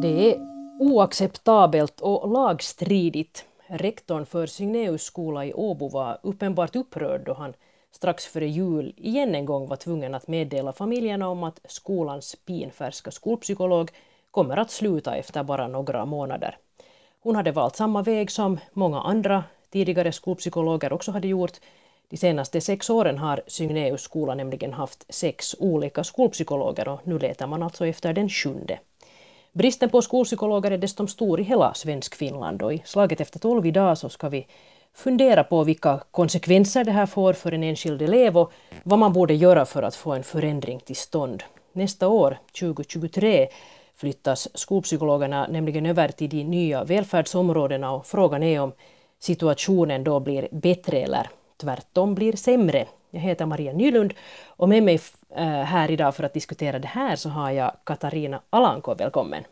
Det är oacceptabelt och lagstridigt. Rektorn för Signeus skola i Åbo var uppenbart upprörd då han strax före jul igen en gång var tvungen att meddela familjerna om att skolans pinfärska skolpsykolog kommer att sluta efter bara några månader. Hon hade valt samma väg som många andra tidigare skolpsykologer också hade gjort. De senaste sex åren har Signeus skola nämligen haft sex olika skolpsykologer och nu letar man alltså efter den sjunde. Bristen på skolpsykologer är dessutom stor i hela svensk Finland och i slaget efter tolv idag så ska vi fundera på vilka konsekvenser det här får för en enskild elev och vad man borde göra för att få en förändring till stånd. Nästa år, 2023, flyttas skolpsykologerna nämligen över till de nya välfärdsområdena och frågan är om situationen då blir bättre eller tvärtom blir sämre. Jag heter Maria Nylund och med mig eh, här idag för att diskutera det här så har jag Katarina Alanko. Välkommen!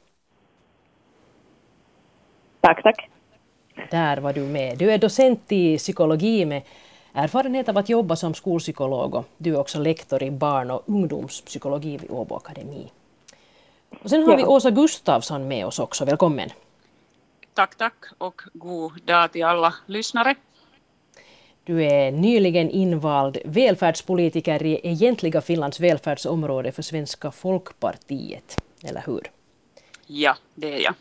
Tack, tack. Där var du med. Du är docent i psykologi med erfarenhet av att jobba som skolpsykolog och du är också lektor i barn och ungdomspsykologi vid Åbo Akademi. Och sen har ja. vi Åsa Gustavsson med oss också. Välkommen! Tack, tack och god dag till alla lyssnare. Du är nyligen invald välfärdspolitiker i egentliga Finlands välfärdsområde för Svenska folkpartiet, eller hur? Ja, det är jag.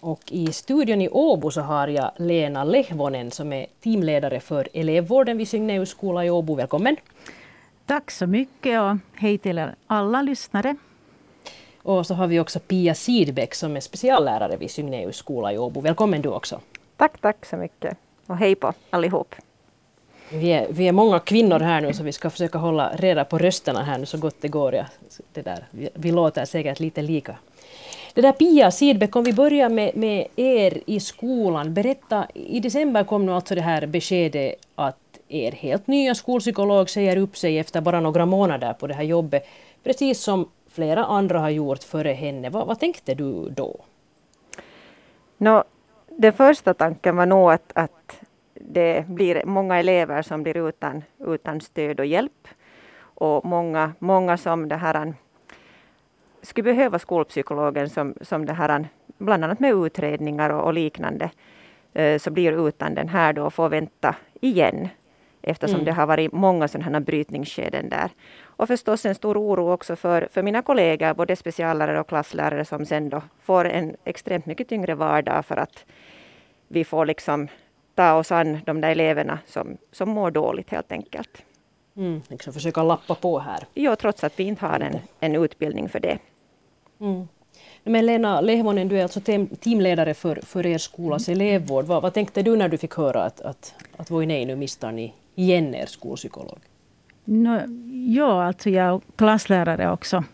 Och i studion i Åbo så har jag Lena Lehvonen som är teamledare för elevvården vid Signeus skola i Åbo. Välkommen! Tack så mycket och hej till alla lyssnare. Och så har vi också Pia Sidbeck som är speciallärare vid Signeus skola i Åbo. Välkommen du också! Tack, tack så mycket och hej på allihop! Vi är, vi är många kvinnor här nu så vi ska försöka hålla reda på rösterna här nu så gott det går. Ja, det där, vi, vi låter säkert lite lika. Det där Pia Sidbeck, om vi börjar med, med er i skolan. Berätta, i december kom nu alltså det här beskedet att er helt nya skolpsykolog säger upp sig efter bara några månader på det här jobbet. Precis som flera andra har gjort före henne. Vad, vad tänkte du då? No, den första tanken var nog att, att det blir många elever som blir utan, utan stöd och hjälp. Och många, många som det här skulle behöva skolpsykologen som, som det här, bland annat med utredningar och, och liknande, eh, så blir utan den här då och får vänta igen eftersom mm. det har varit många sådana här brytningsskeden där. Och förstås en stor oro också för, för mina kollegor, både speciallärare och klasslärare som sen då får en extremt mycket tyngre vardag för att vi får liksom ta oss an de där eleverna som, som mår dåligt helt enkelt. Mm, liksom försöka lappa på här. Jo, trots att vi inte har en, en utbildning för det. Mm. Men Lena Lehmonen, du är alltså teamledare för, för er skolas mm. elevvård. Vad, vad, tänkte du när du fick höra att, att, att voi nej, nu mistar ni igen er skolpsykolog? No, ja, alltså jag är klasslärare också.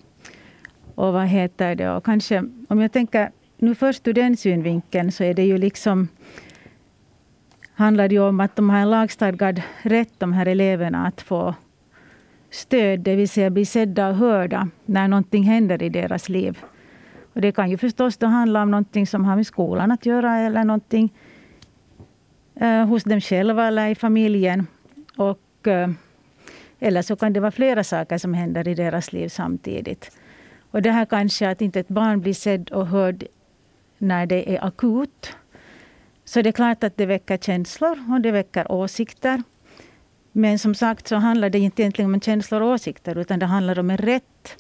Och vad heter det? Och kanske, om jag tänker nu först ur den synvinkeln så är det ju liksom handlar det ju om att de har en lagstadgad rätt, de här eleverna, att få stöd, det vill säga bli sedda och hörda när någonting händer i deras liv. Och det kan ju förstås då handla om någonting som har med skolan att göra eller någonting eh, hos dem själva eller i familjen. Och, eh, eller så kan det vara flera saker som händer i deras liv samtidigt. Och det här kanske att inte ett barn blir sedd och hörd när det är akut. Så det är klart att det väcker känslor och det väcker åsikter. Men som sagt så handlar det inte egentligen om känslor och åsikter utan det handlar om en rätt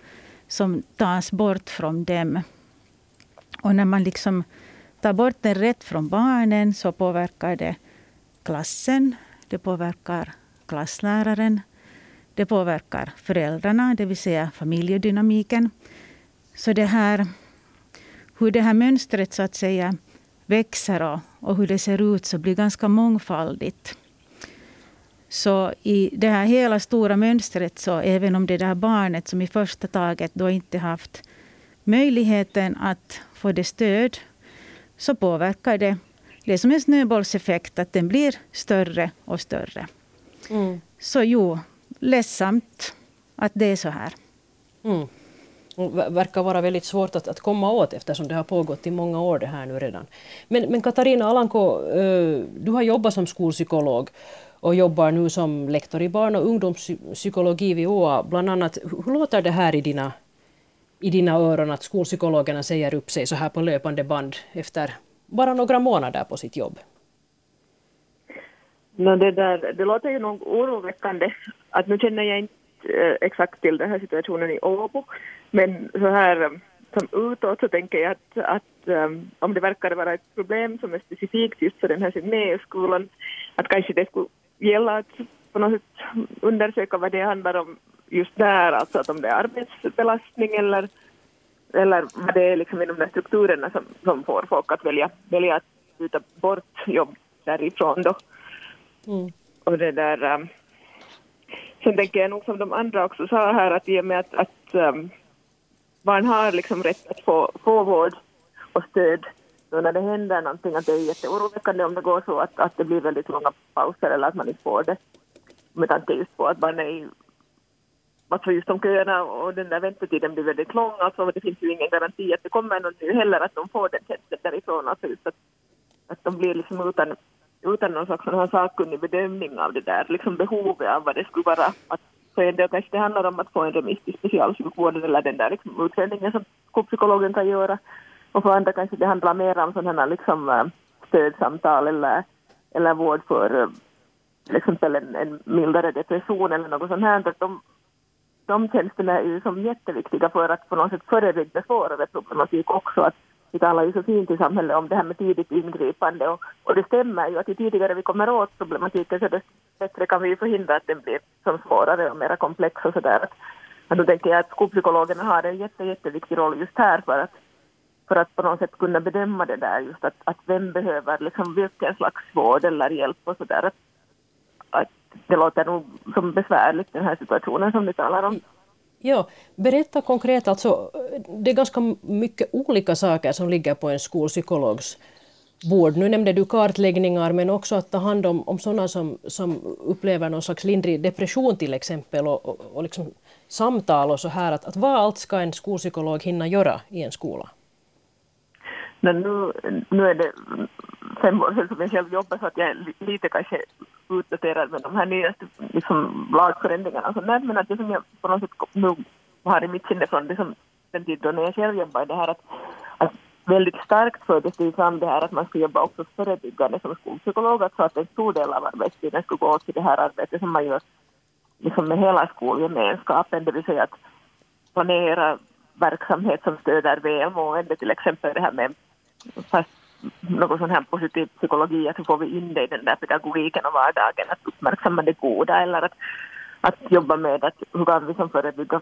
som tas bort från dem. Och när man liksom tar bort en rätt från barnen så påverkar det klassen, det påverkar klassläraren, det påverkar föräldrarna, det vill säga familjedynamiken. Så det här, hur det här mönstret så att säga växer och, och hur det ser ut så blir ganska mångfaldigt. Så i det här hela stora mönstret, så även om det där barnet som i första taget då inte haft möjligheten att få det stöd, så påverkar det. Det är som en snöbollseffekt, att den blir större och större. Mm. Så jo, ledsamt att det är så här. Mm. Verkar vara väldigt svårt att, att komma åt eftersom det har pågått i många år det här nu redan. Men, men Katarina Alanko, eh, du har jobbat som skolpsykolog och jobbar nu som lektor i barn och ungdomspsykologi vid OA. Bland annat, hur låter det här i dina, i dina öron att skolpsykologerna säger upp sig så här på löpande band efter bara några månader på sitt jobb? No, det, där, det låter ju nog oroväckande. Att nu känner jag inte eh, exakt till den här situationen i Åbo, men så här eh, som utåt så tänker jag att, att um, om det verkar vara ett problem som är specifikt just för den här Signéskolan, att kanske det skulle gälla att på något sätt undersöka vad det handlar om just där, alltså att om det är arbetsbelastning eller, eller vad det är liksom inom de strukturerna som, som får folk att välja, välja att byta bort jobb därifrån då. Mm. Och det där, um, sen tänker jag nog som de andra också sa här att i och med att, att um, barn har liksom rätt att få, få vård och stöd då när det händer någonting, att det är jätteoroväckande om det går så att, att det blir väldigt långa pauser eller att man inte får det. Med tanke just på att barn är alltså just de köerna och den där väntetiden blir väldigt lång, alltså det finns ju ingen garanti att det kommer någon nu heller att de får den tjänsten därifrån, alltså just att, att de blir liksom utan, utan någon slags sakkunnig bedömning av det där, liksom behovet av vad det skulle vara att för en del kanske det handlar om att få en remiss till specialsjukvården eller den där liksom utredningen som skolpsykologen kan göra. Och för andra kanske det handlar mer om sådana liksom äh, stödsamtal eller, eller vård för äh, liksom till exempel en, en mildare depression eller något sånt här. De, de tjänsterna är ju som jätteviktiga för att på något sätt förebygga svårare problematik också. Att vi talar ju så fint i samhället om det här med tidigt ingripande och, och det stämmer ju att ju tidigare vi kommer åt problematiken så desto bättre kan vi ju förhindra att den blir som svårare och mer komplex och sådär. Men då tänker jag att skolpsykologerna har en jätte, jätteviktig roll just här för att, för att på något sätt kunna bedöma det där just att, att vem behöver liksom vilken slags vård eller hjälp och sådär. Att, att det låter nog som besvärligt den här situationen som ni talar om. Ja, berätta konkret, alltså, det är ganska mycket olika saker som ligger på en skolpsykologs bord. Nu nämnde du kartläggningar, men också att ta hand om, om sådana som, som upplever någon slags lindrig depression till exempel, och, och, och liksom samtal och så här. Att, att vad allt ska en skolpsykolog hinna göra i en skola? Men nu, nu är det fem år sedan som jag själv jobbade så att jag är lite kanske utdaterad med de här nyaste liksom, lagförändringarna. Så nej, men att det som jag på något sätt nu har i mitt sinne från det som, den tid då när jag själv jobbade, det här att, att väldigt starkt fördes det fram det här att man ska jobba också förebyggande som skolpsykolog, så att en stor del av arbetstiden skulle gå till det här arbetet som man gör liksom med hela skolgemenskapen, det vill säga att planera verksamhet som stöder välmående, till exempel det här med fast någon sån här positiv psykologi, att hur får vi in det i den där pedagogiken och vardagen, att uppmärksamma det goda eller att, att jobba med att hur kan vi som förebygga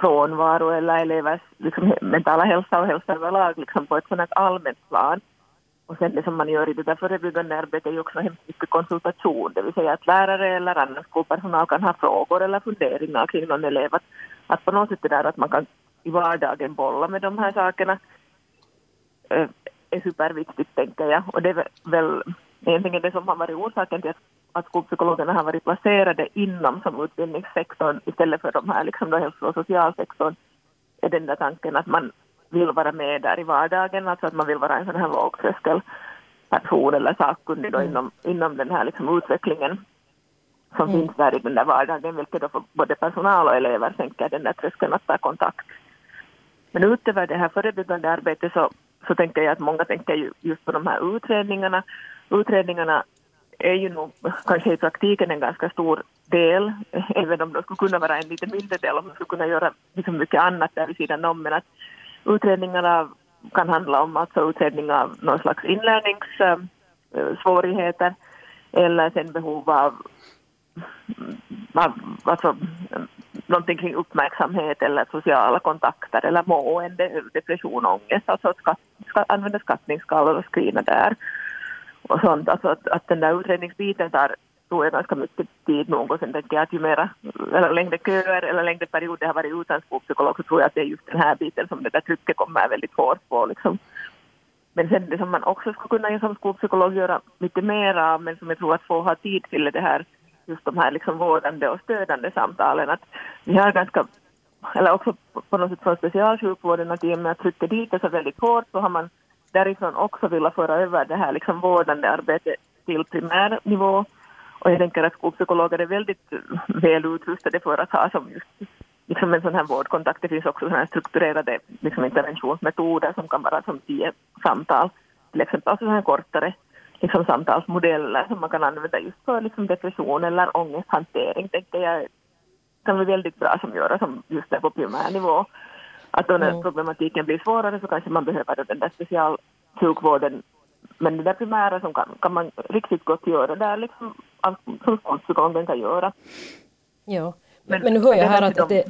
frånvaro eller elevers liksom, mentala hälsa och hälsa överlag liksom, på ett sådant allmänt plan. Och sen det som man gör i det där förebyggande arbetet är ju också hemskt mycket konsultation, det vill säga att lärare eller annan skolpersonal kan ha frågor eller funderingar kring någon elev. Att, att på något sätt det där att man kan i vardagen bolla med de här sakerna eh, superviktigt, tänker jag. Och det är väl egentligen det som har varit orsaken till att, att skolpsykologerna har varit placerade inom som utbildningssektorn istället för de här liksom då hälso och socialsektorn, är den där tanken att man vill vara med där i vardagen, alltså att man vill vara en sån här lågtröskelperson eller sakkunnig mm. inom, inom den här liksom utvecklingen som mm. finns där i den där vardagen, vilket då för både personal och elever sänker den där tröskeln att ta kontakt. Men utöver det här förebyggande arbetet så så tänker jag att många tänker ju just på de här utredningarna. Utredningarna är ju nog kanske i praktiken en ganska stor del, även om de skulle kunna vara en lite mindre del om de skulle kunna göra liksom mycket annat där vid sidan om. Men att utredningarna kan handla om alltså utredning av någon slags inlärningssvårigheter eh, eller sen behov av, av alltså, någonting kring uppmärksamhet eller sociala kontakter eller mående, depression, ångest, alltså ska, ska använda skattningsskalor och screena där och sånt. Alltså att, att den där utredningsbiten tar tror jag ganska mycket tid nog och sen tänker jag att ju mera, eller längre köer eller längre perioder har varit utan skolpsykolog så tror jag att det är just den här biten som det där trycket kommer väldigt hårt på liksom. Men sen det som man också skulle kunna som skolpsykolog göra lite mer av men som jag tror att få ha tid till det här just de här liksom vårdande och stödande samtalen. Att vi har ganska, eller också på något sätt från specialsjukvården, att i och med att trycket dit är så väldigt hårt så har man därifrån också velat föra över det här liksom vårdande arbetet till primärnivå. Och jag tänker att skolpsykologer är väldigt väl utrustade för att ha som just liksom en sån här vårdkontakt. Det finns också såna här strukturerade liksom interventionsmetoder som kan vara som tio samtal, till exempel alltså så här kortare liksom samtalsmodeller som man kan använda just för liksom depression eller ångesthantering, tänker jag kan vara väldigt bra som göra som just det på primärnivå. Att då när mm. problematiken blir svårare så kanske man behöver den där specialsjukvården men det där primära som kan, kan man riktigt gott göra där liksom, som skolpsykologen kan göra. Ja, men, men nu hör jag här att, att det,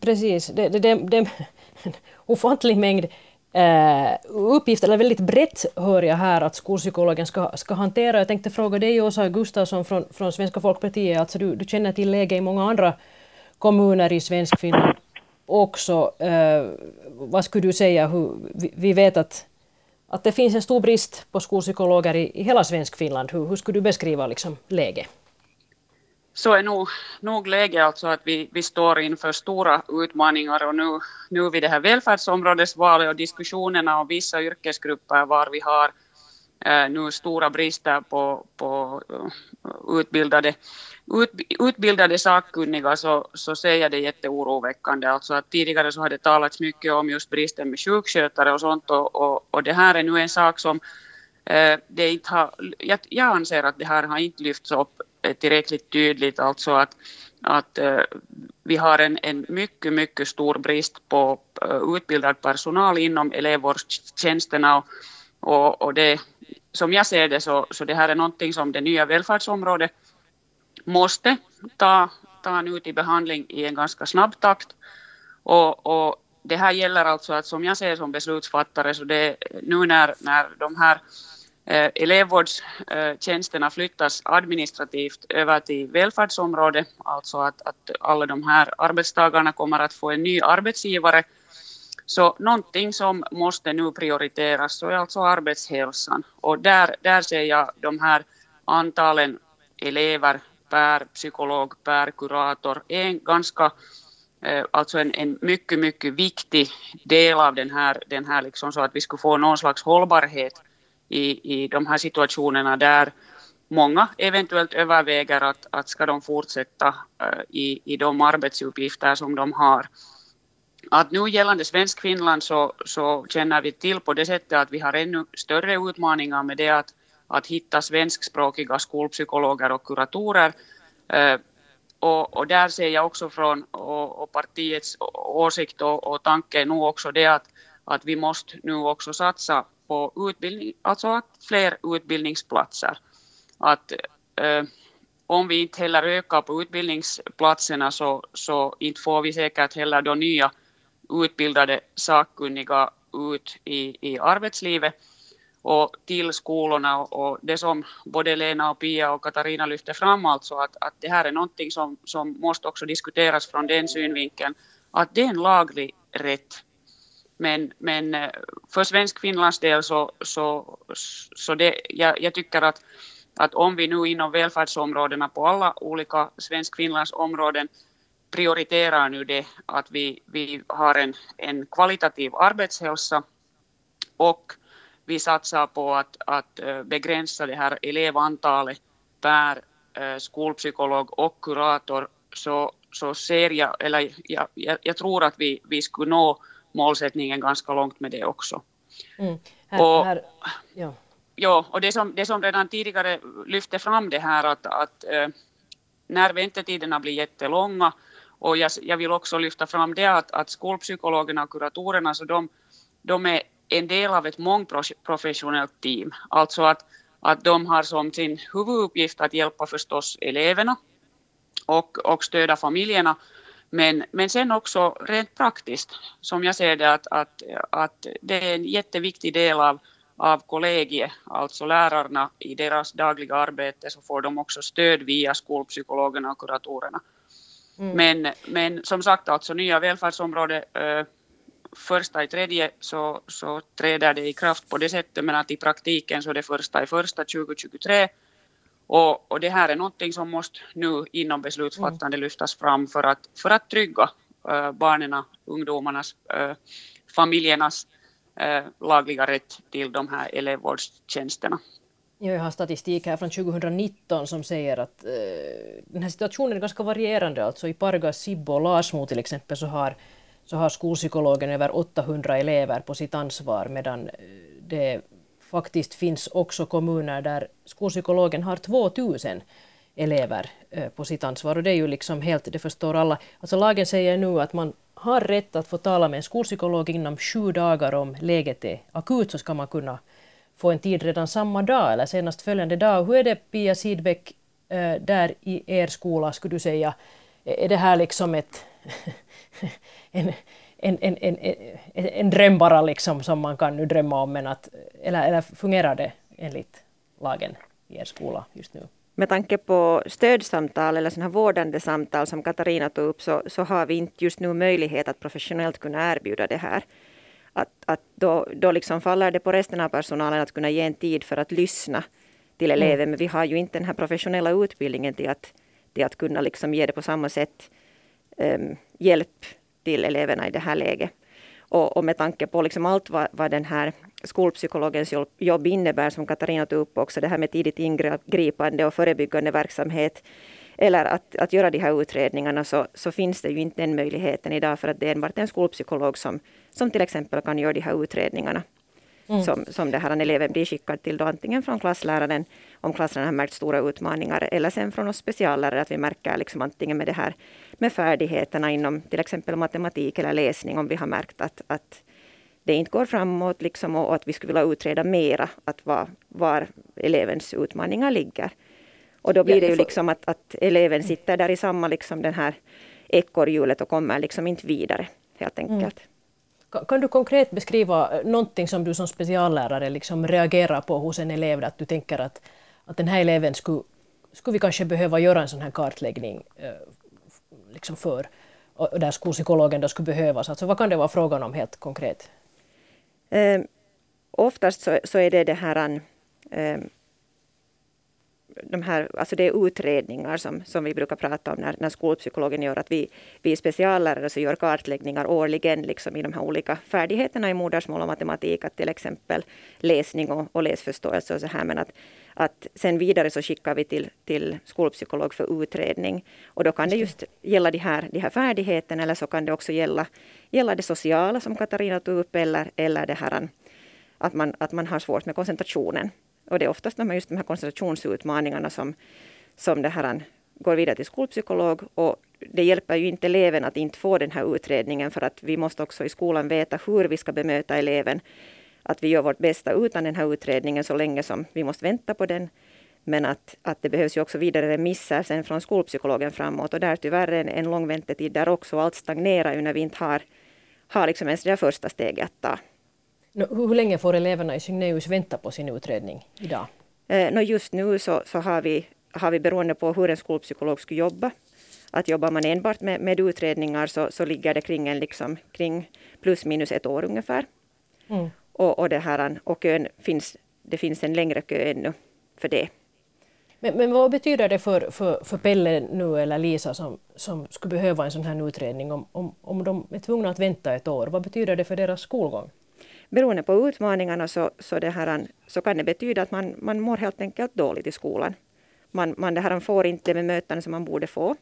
precis, det, det, det, det är en ofantlig mängd eh, uppgifter, eller väldigt brett hör jag här att skolpsykologen ska, ska hantera. Jag tänkte fråga dig Åsa Gustafsson från, från Svenska Folkpartiet, alltså du, du känner till läget i många andra kommuner i Svenskfinland också. Eh, vad skulle du säga, hur, vi, vi vet att att det finns en stor brist på skolpsykologer i, i hela Svenskfinland. Hur, hur skulle du beskriva liksom läget? Så är nog, nog läget alltså att vi, vi står inför stora utmaningar och nu, nu vid det här välfärdsområdesvalet och diskussionerna om vissa yrkesgrupper var vi har eh, nu stora brister på, på eh, utbildade ut, utbildade sakkunniga så, så ser jag det jätteoroväckande. Alltså att tidigare så har det talats mycket om just bristen med sjukskötare och sånt och, och, och det här är nu en sak som eh, det inte har, jag, jag anser att det här har inte lyfts upp tillräckligt tydligt, alltså att, att eh, vi har en, en mycket, mycket stor brist på uh, utbildad personal inom elevvårdstjänsterna och, och, och det, som jag ser det så, så det här är någonting som det nya välfärdsområdet måste ta, ta nu till behandling i en ganska snabb takt. Och, och det här gäller alltså att som jag ser som beslutsfattare så det nu när, när de här eh, elevvårdstjänsterna flyttas administrativt över till välfärdsområdet, alltså att, att alla de här arbetstagarna kommer att få en ny arbetsgivare, så någonting som måste nu prioriteras så är alltså arbetshälsan. Och där, där ser jag de här antalen elever per psykolog, per kurator är en ganska eh, alltså en, en mycket, mycket viktig del av den här, den här liksom så att vi skulle få någon slags hållbarhet i, i de här situationerna där många eventuellt överväger att, att ska de fortsätta eh, i, i de arbetsuppgifter som de har. Att nu gällande Svensk-Finland så, så känner vi till på det sättet att vi har ännu större utmaningar med det att att hitta svenskspråkiga skolpsykologer och kuratorer. Eh, och, och, där ser jag också från och, och partiets åsikt och, och tanke nu också det att, att vi måste nu också satsa på utbildning, alltså att fler utbildningsplatser. Att eh, om vi inte heller ökar på utbildningsplatserna så, så inte får vi säkert heller då nya utbildade sakkunniga ut i, i arbetslivet och till skolorna och det som både Lena och Pia och Katarina lyfter fram alltså att, att det här är någonting som, som måste också diskuteras från den synvinkeln att det är en laglig rätt. Men, men eh, för svensk Finlands del så, så, så det, jag, jag tycker att, att om vi nu inom välfärdsområdena på alla olika svensk Finlands områden prioriterar nu det att vi, vi har en, en kvalitativ arbetshälsa och vi satsar på att, att eh, begränsa det här elevantalet per eh, skolpsykolog och kurator så, så ser jag, eller jag, jag, jag, tror att vi, vi skulle nå målsättningen ganska långt med det också. Mm. Här, och, här, ja. Ja, och det som, det som redan tidigare lyfte fram det här att, att äh, när väntetiderna blir jättelånga och jag, jag vill också lyfta fram det att, att skolpsykologerna och kuratorerna så de, de är en del av ett mångprofessionellt team. Alltså att, att de har som sin huvuduppgift att hjälpa förstås eleverna och, och stödja familjerna. Men, men sen också rent praktiskt, som jag ser det, att, att, att det är en jätteviktig del av, av kollegiet, alltså lärarna i deras dagliga arbete, så får de också stöd via skolpsykologerna och kuratorerna. Mm. Men, men som sagt, alltså nya välfärdsområdet första i tredje så, så träder det i kraft på det sättet, men att i praktiken så är det första i första 2023. Och, och det här är någonting som måste nu inom beslutsfattande mm. lyftas fram för att, för att trygga äh, barnen, ungdomarnas, äh, familjernas äh, lagliga rätt till de här elevvårdstjänsterna. Jag har statistik här från 2019 som säger att eh, den här situationen är ganska varierande. Alltså i Pargas, Sibbo och Lasmo till exempel så har, så har skolpsykologen över 800 elever på sitt ansvar medan eh, det faktiskt finns också kommuner där skolpsykologen har 2000 elever eh, på sitt ansvar och det är ju liksom helt, det förstår alla. Alltså lagen säger nu att man har rätt att få tala med en skolpsykolog inom sju dagar om läget är akut så ska man kunna få en tid redan samma dag eller senast följande dag. Hur är det Pia Sidbeck eh, där i er skola skulle du säga? Är det här liksom ett en, en, en, en, en dröm bara liksom som man kan nu drömma om men att, eller, eller fungerar det enligt lagen i er skola just nu? Med tanke på stödsamtal eller sådana vårdande samtal som Katarina tog upp så, så har vi inte just nu möjlighet att professionellt kunna erbjuda det här. Att, att då, då liksom faller det på resten av personalen att kunna ge en tid för att lyssna till eleven. Mm. Men vi har ju inte den här professionella utbildningen till att, till att kunna liksom ge det på samma sätt um, hjälp till eleverna i det här läget. Och, och med tanke på liksom allt vad, vad den här skolpsykologens jobb innebär, som Katarina tog upp också, det här med tidigt ingripande och förebyggande verksamhet, eller att, att göra de här utredningarna, så, så finns det ju inte den möjligheten idag, för att det är enbart en skolpsykolog som, som till exempel kan göra de här utredningarna. Mm. Som, som det här eleven blir skickad till då antingen från klassläraren om klasserna har märkt stora utmaningar eller sen från oss speciallärare att vi märker liksom antingen med det här med färdigheterna inom till exempel matematik eller läsning om vi har märkt att, att det inte går framåt liksom och, att vi skulle vilja utreda mera att var, var elevens utmaningar ligger. Och då blir det ju liksom att, att eleven sitter där i samma liksom den här ekorrhjulet och kommer liksom inte vidare helt enkelt. Mm. Kan du konkret beskriva eh, någonting som du som speciallärare liksom reagerar på hos en elev, att du tänker att, att den här eleven skulle, skulle vi kanske behöva göra en sån här kartläggning eh, liksom för, och där skolpsykologen då skulle behövas? Alltså vad kan det vara frågan om helt konkret? Eh, oftast så, så, är det det här eh, de här, alltså det är utredningar som, som vi brukar prata om när, när skolpsykologen gör att vi, vi speciallärare så gör kartläggningar årligen liksom i de här olika färdigheterna i modersmål och matematik, att till exempel läsning och, och läsförståelse och så här. Men att, att sen vidare så skickar vi till, till skolpsykolog för utredning. Och då kan det just gälla de här, de här färdigheterna eller så kan det också gälla, gälla det sociala som Katarina tog upp eller, eller det här att man, att man har svårt med koncentrationen. Och det är oftast de här, just de här koncentrationsutmaningarna som, som det här går vidare till skolpsykolog. Och det hjälper ju inte eleven att inte få den här utredningen för att vi måste också i skolan veta hur vi ska bemöta eleven. Att vi gör vårt bästa utan den här utredningen så länge som vi måste vänta på den. Men att, att det behövs ju också vidare remisser sen från skolpsykologen framåt och där tyvärr är en, en lång väntetid där också. Allt stagnerar ju när vi inte har, har liksom ens det första steget att ta. Hur länge får eleverna i Signeus vänta på sin utredning idag? Eh, just nu så, så har, vi, har vi beroende på hur en skolpsykolog skulle jobba. Att jobbar man enbart med, med utredningar så, så ligger det kring, en liksom, kring plus minus ett år ungefär. Mm. Och, och, det här, och kön finns, det finns en längre kö ännu för det. Men, men vad betyder det för, för, för Pelle nu eller Lisa som, som skulle behöva en sån här utredning om, om, om de är tvungna att vänta ett år? Vad betyder det för deras skolgång? Beroende på utmaningarna så, så, det här, så kan det betyda att man, man mår helt enkelt dåligt i skolan. Man, man det här, får inte det bemötande som man borde få.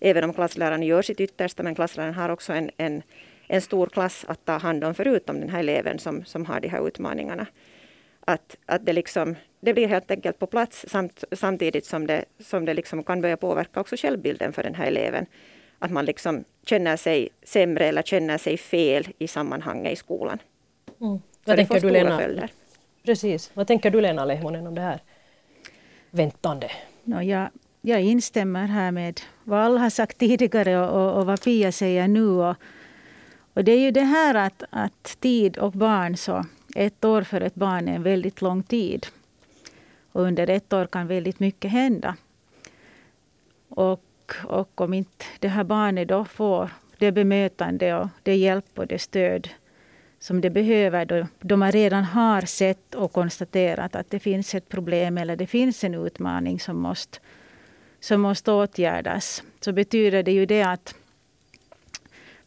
Även om klassläraren gör sitt yttersta, men klassläraren har också en, en, en stor klass att ta hand om förutom den här eleven som, som har de här utmaningarna. Att, att det, liksom, det blir helt enkelt på plats samt, samtidigt som det, som det liksom kan börja påverka också självbilden för den här eleven. Att man liksom känner sig sämre eller känner sig fel i sammanhanget i skolan. Mm. Vad det tänker du Lena? Följder. Precis. Vad tänker du Lena Lehmonen om det här väntande? No, jag, jag instämmer här med vad alla har sagt tidigare och, och, och vad Pia säger nu. Och, och det är ju det här att, att tid och barn, så ett år för ett barn är en väldigt lång tid. Och under ett år kan väldigt mycket hända. Och, och om inte det här barnet då får det bemötande och det hjälp och det stöd som de behöver då, de redan har sett och konstaterat att det finns ett problem eller det finns en utmaning som måste, som måste åtgärdas. Så betyder det ju det att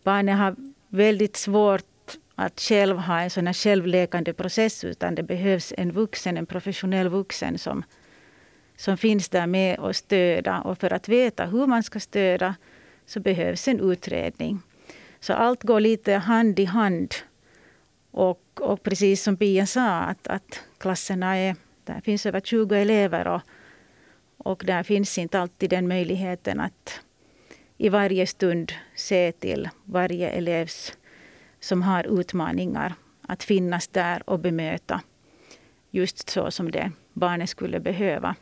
barnet har väldigt svårt att själv ha en sån här självläkande process utan det behövs en vuxen, en professionell vuxen som, som finns där med och stöda. Och för att veta hur man ska stöda så behövs en utredning. Så allt går lite hand i hand. Och, och precis som Pia sa, att, att klasserna är, där finns över 20 elever och, och där finns inte alltid den möjligheten att i varje stund se till varje elevs som har utmaningar att finnas där och bemöta just så som det barnet skulle behöva.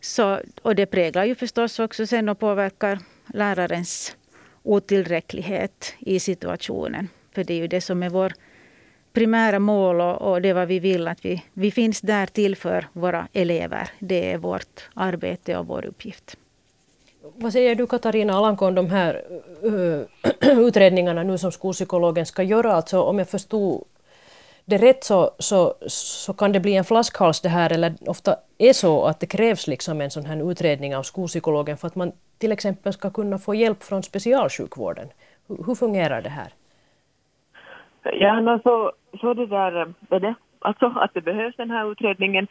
Så, och det präglar ju förstås också sen och påverkar lärarens otillräcklighet i situationen. För det är ju det som är vår primära mål och, och det är vad vi vill att vi, vi finns där till för våra elever. Det är vårt arbete och vår uppgift. Vad säger du Katarina Alanko om de här utredningarna nu som skolpsykologen ska göra? Alltså, om jag förstod det rätt så, så, så kan det bli en flaskhals det här, eller ofta är så att det krävs liksom en sån här utredning av skolpsykologen för att man till exempel ska kunna få hjälp från specialsjukvården. Hur, hur fungerar det här? Ja, no, så, så det där är det. Alltså att det behövs den här utredningen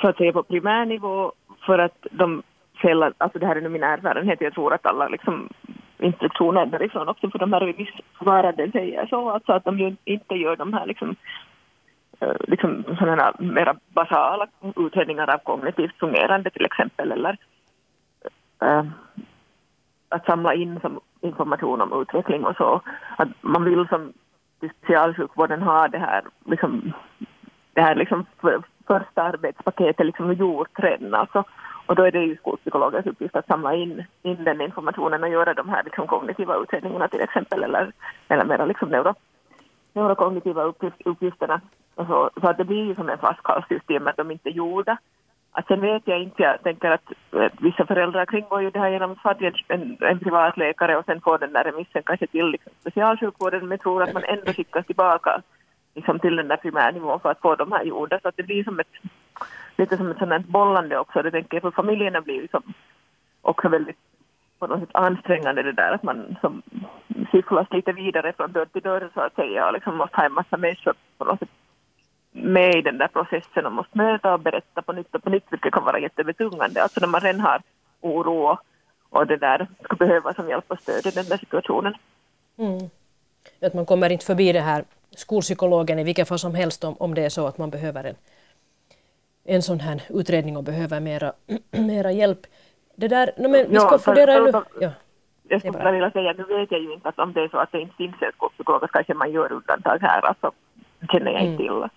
så att säga på primärnivå för att de sällan, alltså det här är nu min erfarenhet, jag tror att alla liksom instruktioner därifrån också för de här remissvarande säger så, alltså att de ju inte gör de här liksom, eh, liksom sådana mera basala utredningar av kognitivt fungerande till exempel eller äh, att samla in som information om utveckling och så. Att man vill som specialsjukvården har det här liksom det här liksom för, första arbetspaketet liksom gjort redan alltså och då är det ju skolpsykologens uppgift att samla in, in den informationen och göra de här liksom kognitiva utredningarna till exempel eller, eller mera liksom neuro, neurokognitiva uppgift, uppgifterna. Och så, så att det blir ju som en flaskhals just i och med att de inte är gjorda. Att sen vet jag inte, jag tänker att, vissa föräldrar kringgår ju det här genom att få en, en privatläkare och sen får den där remissen kanske till liksom specialsjukvården men jag tror att man ändå skickas tillbaka liksom till den där primärnivån för att få de här gjorda så att det blir som ett lite som ett sådant bollande också. Det tänker jag för familjerna blir liksom också väldigt på något sätt ansträngande det där att man som cyklas lite vidare från dörr till dörr så att säga och liksom måste ha en massa människor på något sätt med i den där processen och måste möta och berätta på nytt och på nytt vilket kan vara jättebetungande. Alltså när man redan har oro och det där ska behöva som hjälp och stöd i den där situationen. Mm. Att man kommer inte förbi det här skolpsykologen i vilket fall som helst om, om det är så att man behöver en en sån här utredning och behöver mera, mera hjälp. Det där, no, men vi ska ja, fundera. Ja. Jag skulle vilja säga, nu vet jag ju inte att om det är så att det inte finns en skolpsykolog kanske man gör undantag här, alltså känner jag inte mm.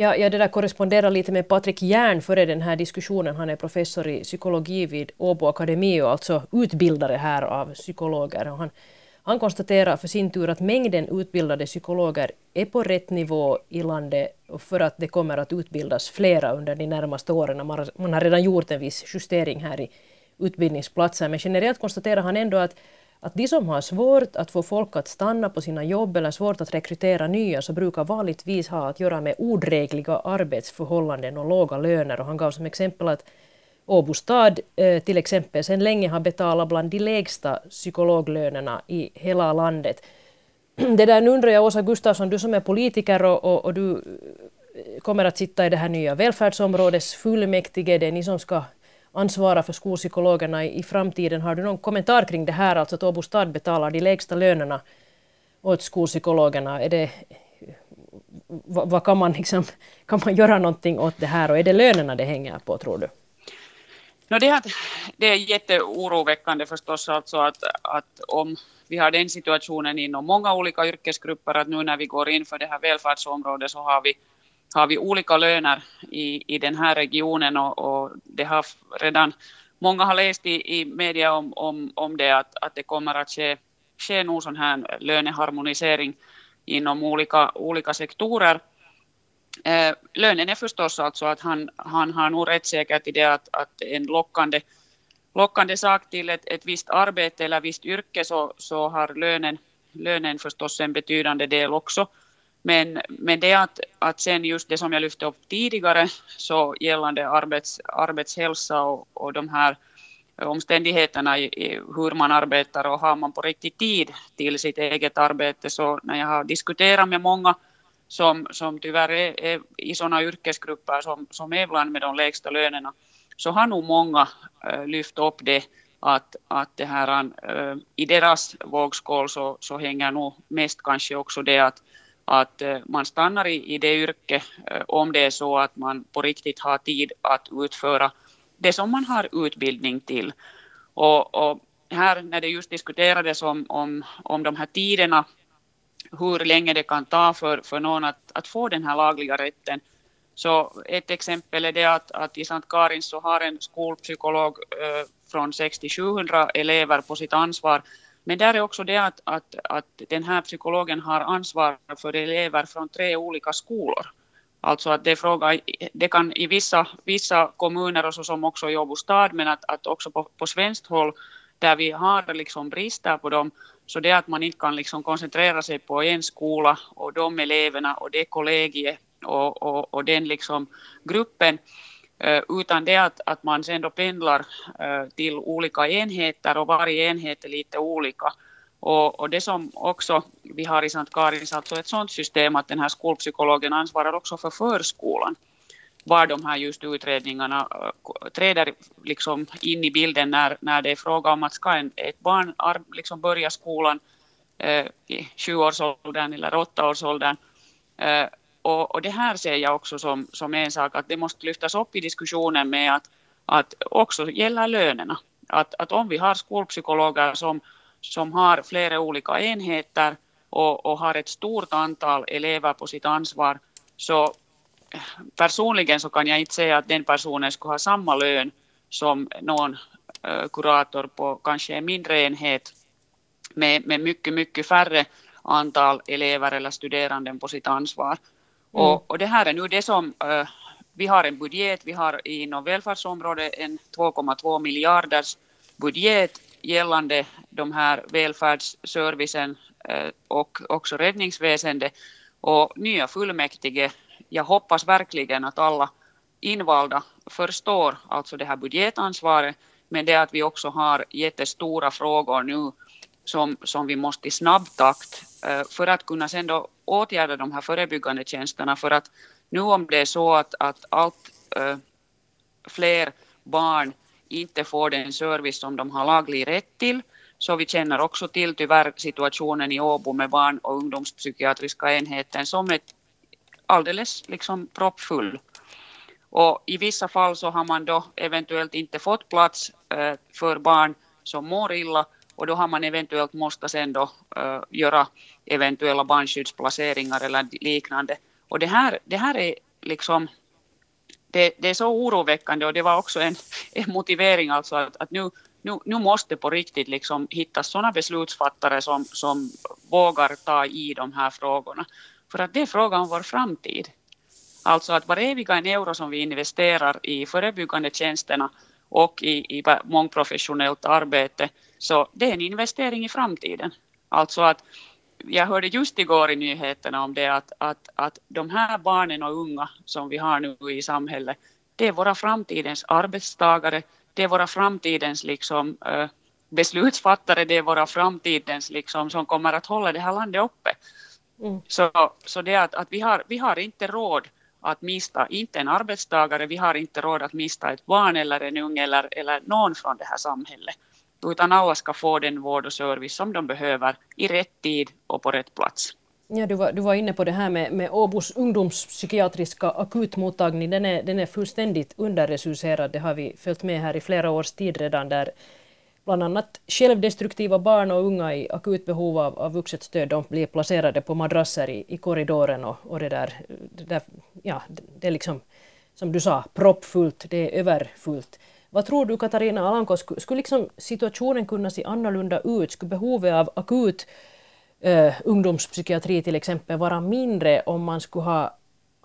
Ja, jag det där korresponderar lite med Patrik Järn före den här diskussionen. Han är professor i psykologi vid Åbo Akademi och alltså utbildare här av psykologer. Och han, han konstaterar för sin tur att mängden utbildade psykologer är på rätt nivå i landet för att det kommer att utbildas flera under de närmaste åren. Man har redan gjort en viss justering här i utbildningsplatser, men generellt konstaterar han ändå att att de som har svårt att få folk att stanna på sina jobb eller svårt att rekrytera nya så brukar vanligtvis ha att göra med odrägliga arbetsförhållanden och låga löner. Och han gav som exempel att Åbo stad eh, till exempel sedan länge har betalat bland de lägsta psykologlönerna i hela landet. Det där, nu undrar jag, Åsa Gustafsson, du som är politiker och, och, och, du eh, kommer att sitta i det här nya välfärdsområdets fullmäktige, det är ni som ska ansvara för skolpsykologerna i, i framtiden. Har du någon kommentar kring det här, alltså att Åbo stad betalar de lägsta lönerna åt skolpsykologerna? Är det, vad, vad, kan, man liksom, kan man göra någonting åt det här och är det lönerna det hänger på, tror du? No det, det är jätteoroväckande förstås alltså att, att om vi har den situationen inom många olika yrkesgrupper att nu när vi går in för det här välfärdsområdet så har vi, har vi olika löner i, i den här regionen och, och det har redan många har läst i, i media om, om, om det att, att det kommer att ske, ske någon sån här löneharmonisering inom olika, olika sektorer. Eh, lönen är förstås alltså att han, han har nog rätt säkert i det att, att en lockande, lockande sak till ett, ett visst arbete eller visst yrke så, så har lönen, lönen förstås en betydande del också. Men, men det att, att sen just det som jag lyfte upp tidigare så gällande arbets, arbetshälsa och, och de här omständigheterna i, i hur man arbetar och har man på riktigt tid till sitt eget arbete. Så när jag har diskuterat med många som, som tyvärr är, är i sådana yrkesgrupper som, som är bland med de lägsta lönerna, så har nog många äh, lyft upp det att, att det här, äh, i deras vågskål så, så hänger nog mest kanske också det att, att eh, man stannar i, i det yrke eh, om det är så att man på riktigt har tid att utföra det som man har utbildning till. Och, och här när det just diskuterades om, om, om de här tiderna, hur länge det kan ta för, för någon att, att få den här lagliga rätten. Så ett exempel är det att, att i Sankt Karins så har en skolpsykolog eh, från 60-700 elever på sitt ansvar. Men där är också det att, att, att den här psykologen har ansvar för elever från tre olika skolor. Alltså att det, är fråga, det kan i vissa, vissa kommuner och så som också i Åbo stad, men att, att också på, på svenskt håll där vi har liksom brister på dem, så det att man inte kan liksom koncentrera sig på en skola och de eleverna och det kollegiet och, och, och den liksom gruppen, utan det att, att man sen då pendlar eh, till olika enheter och varje enhet är lite olika. Och, och, det som också vi har i Sankt Karins, alltså ett sådant system att den här skolpsykologen ansvarar också för förskolan. Var de här just utredningarna träder liksom in i bilden när, när det är fråga om att ska en, ett barn liksom börja skolan uh, i sjuårsåldern eller åttaårsåldern. Uh, och, och det här ser jag också som, som en sak att det måste lyftas upp i diskussionen med att, att också gälla lönerna. Att, att om vi har skolpsykologer som som har flera olika enheter och, och har ett stort antal elever på sitt ansvar, så personligen så kan jag inte säga att den personen skulle ha samma lön som någon kurator på kanske en mindre enhet med, med mycket, mycket färre antal elever eller studerande på sitt ansvar. Mm. Och, och det här är nu det som uh, vi har en budget, vi har inom välfärdsområdet en 2,2 miljarders budget gällande de här välfärdsservicen eh, och också räddningsväsendet och nya fullmäktige. Jag hoppas verkligen att alla invalda förstår alltså det här budgetansvaret, men det att vi också har jättestora frågor nu som, som vi måste i snabb takt Eh, för att kunna sen då åtgärda de här förebyggande tjänsterna. För att nu om det är så att, att allt äh, fler barn inte får den service som de har laglig rätt till. Så vi känner också till tyvärr situationen i Åbo med barn och ungdomspsykiatriska enheten som är alldeles liksom proppfull. Och i vissa fall så har man då eventuellt inte fått plats eh, för barn som mår illa och då har man eventuellt måste sen då uh, göra eventuella barnskyddsplaceringar eller liknande. Och det här, det här är liksom det, det, är så oroväckande och det var också en, en motivering alltså att, att nu, nu, nu måste på riktigt liksom hittas sådana beslutsfattare som, som vågar ta i de här frågorna. För att det är frågan om vår framtid. Alltså att vareviga en euro som vi investerar i förebyggande tjänsterna och i, i mångprofessionellt arbete, så det är en investering i framtiden. Alltså att jag hörde just igår i nyheterna om det att, att, att de här barnen och unga som vi har nu i samhället, det är våra framtidens arbetstagare, det är våra framtidens liksom, äh, beslutsfattare, det är våra framtidens liksom, som kommer att hålla det här landet uppe. Mm. Så, så det att, att vi, har, vi har inte råd att mista, inte en arbetstagare, vi har inte råd att mista ett barn eller en ung eller, eller någon från det här samhället utan alla ska få den vård och service som de behöver i rätt tid och på rätt plats. Ja, du, var, du var inne på det här med, med Åbos ungdomspsykiatriska akutmottagning. Den är, den är fullständigt underresurserad. Det har vi följt med här i flera års tid redan. där Bland annat självdestruktiva barn och unga i akut behov av, av vuxet stöd de blir placerade på madrasser i, i korridoren. Och, och det, där, det, där, ja, det är liksom, som du sa, proppfullt, det är överfullt. Vad tror du Katarina Alanko, skulle, skulle liksom situationen kunna se annorlunda ut? Skulle behovet av akut eh, ungdomspsykiatri till exempel vara mindre om man skulle ha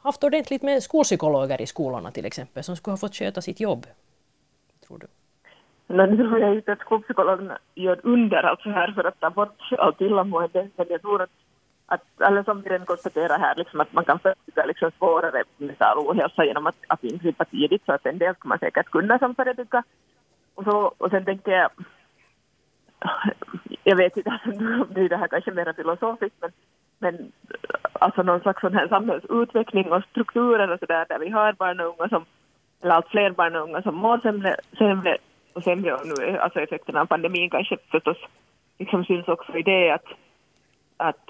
haft ordentligt med skolpsykologer i skolorna till exempel, som skulle ha fått sköta sitt jobb? Tror du? Nu tror jag inte att skolpsykologerna gör under allt så här för att ta bort allt illamående, men jag tror att att, eller som vi redan konstaterar här, liksom att man kan förebygga liksom svårare mental ohälsa genom att, att ingripa tidigt, så att en del ska man säkert kunna som förebygga. Och, så, och sen tänker jag, jag vet inte, alltså, nu blir det här kanske mer filosofiskt, men, men alltså någon slags sån här samhällsutveckling och strukturer och sådär där vi har barn och unga som, eller allt fler barn och unga som mår sämre, sämre och sämre och nu alltså effekterna av pandemin kanske förstås liksom syns också i det att, att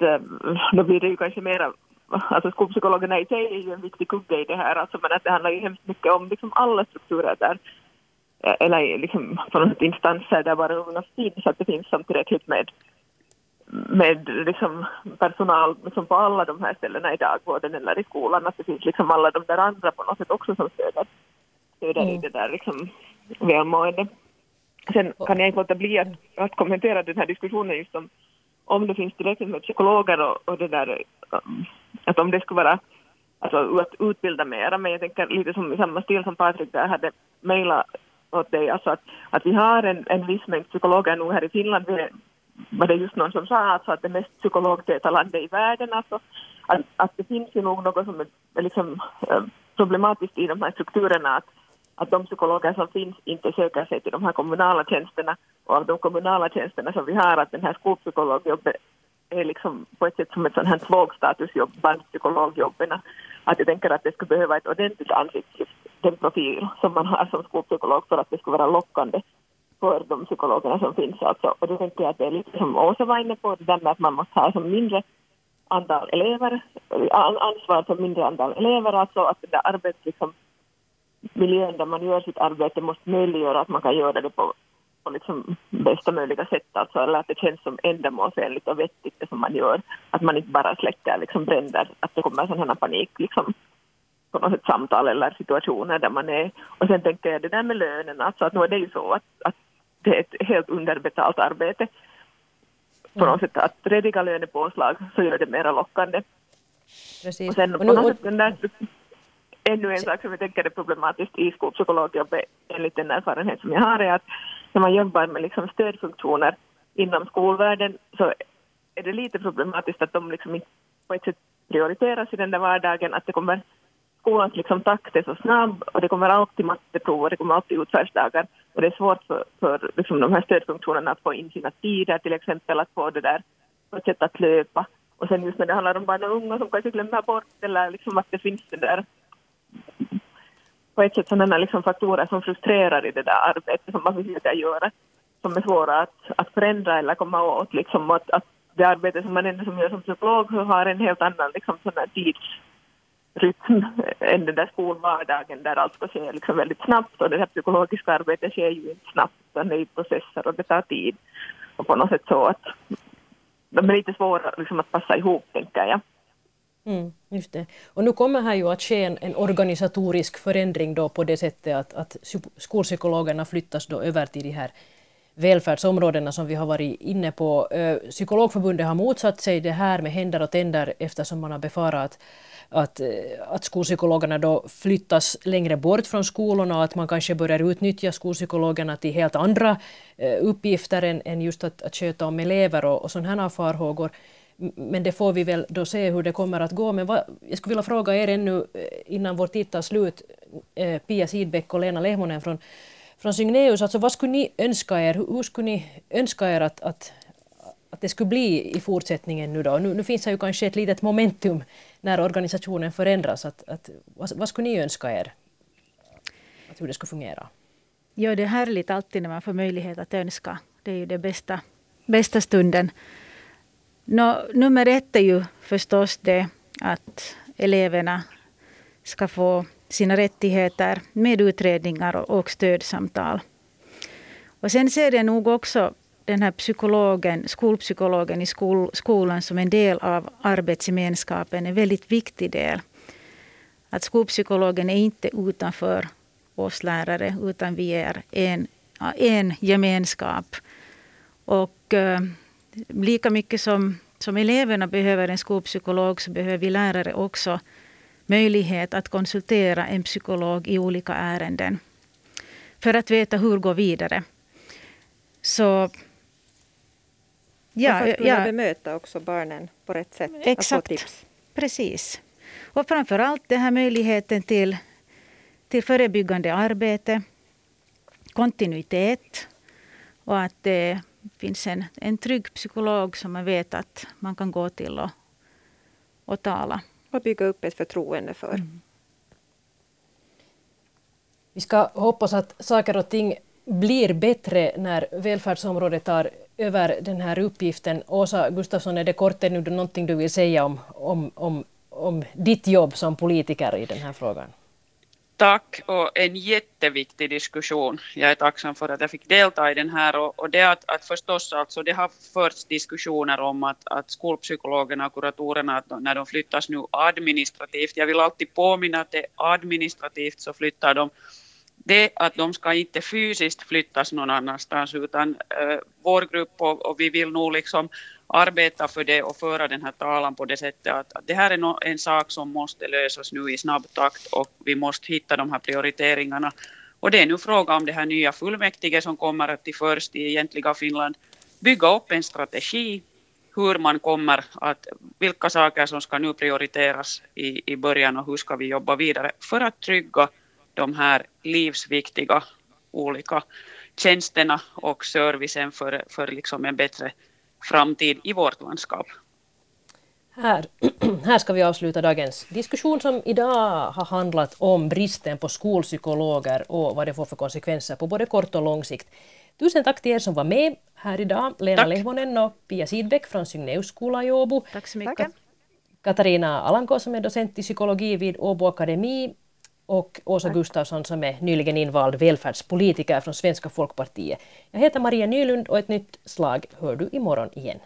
då blir det ju kanske mera alltså skolpsykologerna i sig är ju en viktig kugge i det här, alltså, men att det handlar ju hemskt mycket om liksom alla strukturer där, eller liksom på något instanser där bara unga finns, att det finns som tillräckligt med, med liksom personal liksom på alla de här ställena i dagvården eller i skolan, att det finns liksom alla de där andra på något sätt också som stöder, stöder mm. i det där liksom välmående. Sen kan jag inte låta bli att, att kommentera den här diskussionen just om om det finns tillräckligt med psykologer och, och det där, um, att om det skulle vara alltså att utbilda mera, men jag tänker lite som i samma stil som Patrik där hade mejlat åt dig, alltså att, att vi har en, en viss mängd psykologer nu här i Finland, vi, var det just någon som sa alltså att det mest psykologtäta landet i världen, alltså. Att, att det finns ju nog något som är liksom, um, problematiskt i de här strukturerna, att, att de psykologer som finns inte söker sig till de här kommunala tjänsterna och av de kommunala tjänsterna som vi har att den här skolpsykologjobbet är liksom på ett sätt som ett sånt här tvågstatusjobb bland psykologjobben. Att jag tänker att det skulle behöva ett ordentligt ansiktslyft, den profil som man har som skolpsykolog för att det skulle vara lockande för de psykologerna som finns. Alltså. Och då tänker jag att det är lite som Åsa var inne på, det där med att man måste ha som mindre antal elever, ansvar för mindre antal elever, alltså att det där arbetet liksom miljön där man gör sitt arbete måste möjliggöra att man kan göra det på, på liksom bästa möjliga sätt, alltså, eller att det känns som ändamålsenligt och vettigt det som man gör. Att man inte bara släcker liksom bränder, att det kommer här panik liksom på något sätt samtal eller situationer där man är. Och sen tänker jag det där med lönen, alltså att nu är det ju så att, att det är ett helt underbetalt arbete på något sätt att rediga lönepåslag så gör det mera lockande. Precis. Och sen och nu, på något sätt den där ännu en sak som jag tänker är problematiskt i skolpsykologjobbet enligt den erfarenhet som jag har är att när man jobbar med liksom stödfunktioner inom skolvärlden så är det lite problematiskt att de liksom inte på ett sätt prioriteras i den där vardagen, att det kommer skolans liksom takt är så snabb och det kommer alltid matteprov och det kommer alltid utfärdsdagar och det är svårt för, för liksom de här stödfunktionerna att få in sina tider, till exempel att få det där på ett sätt att löpa. Och sen just när det handlar om barn och unga som kanske glömmer bort eller liksom att det finns det där på ett sätt sådana liksom faktorer som frustrerar i det där arbetet som man försöker göra, som är svåra att, att förändra eller komma åt. Liksom, att, att det arbete som man ändå som gör som psykolog har en helt annan liksom, sån här tidsrytm än den där skolvardagen där allt ska ske liksom väldigt snabbt och det här psykologiska arbetet sker ju inte snabbt utan det är processer och det tar tid. Och på något sätt så att de är lite svåra liksom, att passa ihop, tänker jag. Mm, just det. Och nu kommer här ju att ske en, en, organisatorisk förändring då på det sättet att, att skolpsykologerna flyttas då över till de här välfärdsområdena som vi har varit inne på. Eh, psykologförbundet har motsatt sig det här med händer och tänder eftersom man har befarat att, eh, att skolpsykologerna då flyttas längre bort från skolorna och att man kanske börjar utnyttja skolpsykologerna till helt andra eh, uppgifter än, än just att, att sköta om elever och, och sådana här farhågor. Men det får vi väl då se hur det kommer att gå. Men vad, jag skulle vilja fråga er ännu eh, innan vår tid tar slut, eh, Pia Sidbeck och Lena Lehmonen från, från Signeus. Alltså vad skulle ni önska er, hur skulle ni önska er att, att, att det skulle bli i fortsättningen nu då? Nu, nu finns det ju kanske ett litet momentum när organisationen förändras. Att, att, vad, vad skulle ni önska er? Att hur det skulle fungera? Ja, det är härligt alltid när man får möjlighet att önska. Det är ju den bästa, bästa stunden. No, nummer ett är ju förstås det att eleverna ska få sina rättigheter med utredningar och stödsamtal. Och sen ser jag nog också den här psykologen, skolpsykologen i skol, skolan som en del av arbetsgemenskapen, en väldigt viktig del. Att skolpsykologen är inte utanför oss lärare, utan vi är en, en gemenskap. Och eh, lika mycket som, som eleverna behöver en skolpsykolog så behöver vi lärare också möjlighet att konsultera en psykolog i olika ärenden. För att veta hur gå vidare. Så Ja, och för att kunna ja, bemöta också barnen på rätt sätt. Exakt, precis. Och framför allt den här möjligheten till, till förebyggande arbete. kontinuitet och att det finns en, en trygg psykolog som man vet att man kan gå till och, och tala. Och bygga upp ett förtroende för. Mm. Vi ska hoppas att saker och ting blir bättre när välfärdsområdet tar över den här uppgiften. Åsa Gustafsson, är det kort ännu någonting du vill säga om, om, om, om ditt jobb som politiker i den här frågan? Tack och en jätteviktig diskussion. Jag är tacksam för att jag fick delta i den här och, och det att, att förstås alltså det har förts diskussioner om att, att skolpsykologerna och kuratorerna att när de flyttas nu administrativt, jag vill alltid påminna att det är administrativt så flyttar de det att de ska inte fysiskt flyttas någon annanstans utan äh, vår grupp och, och, vi vill nog liksom arbeta för det och föra den här talan på det sättet att, att det här är no, en sak som måste lösas nu i snabb takt och vi måste hitta de här prioriteringarna. Och det är nu fråga om det här nya fullmäktige som kommer att till först i egentliga Finland bygga upp en strategi hur man kommer att, vilka saker som ska nu prioriteras i, i början och hur ska vi jobba vidare för att trygga de här livsviktiga olika tjänsterna och servicen för, för liksom en bättre framtid i vårt landskap. Här, här ska vi avsluta dagens diskussion som idag har handlat om bristen på skolpsykologer och vad det får för konsekvenser på både kort och lång sikt. Tusen tack till er som var med här idag. Lena tack. Lehmonen och Pia Sidbeck från Signeus skola i Åbo. Tack så mycket. Katarina Alanko som är docent i psykologi vid Åbo Akademi och Åsa Tack. Gustafsson som är nyligen invald välfärdspolitiker från Svenska folkpartiet. Jag heter Maria Nylund och ett nytt slag hör du imorgon igen.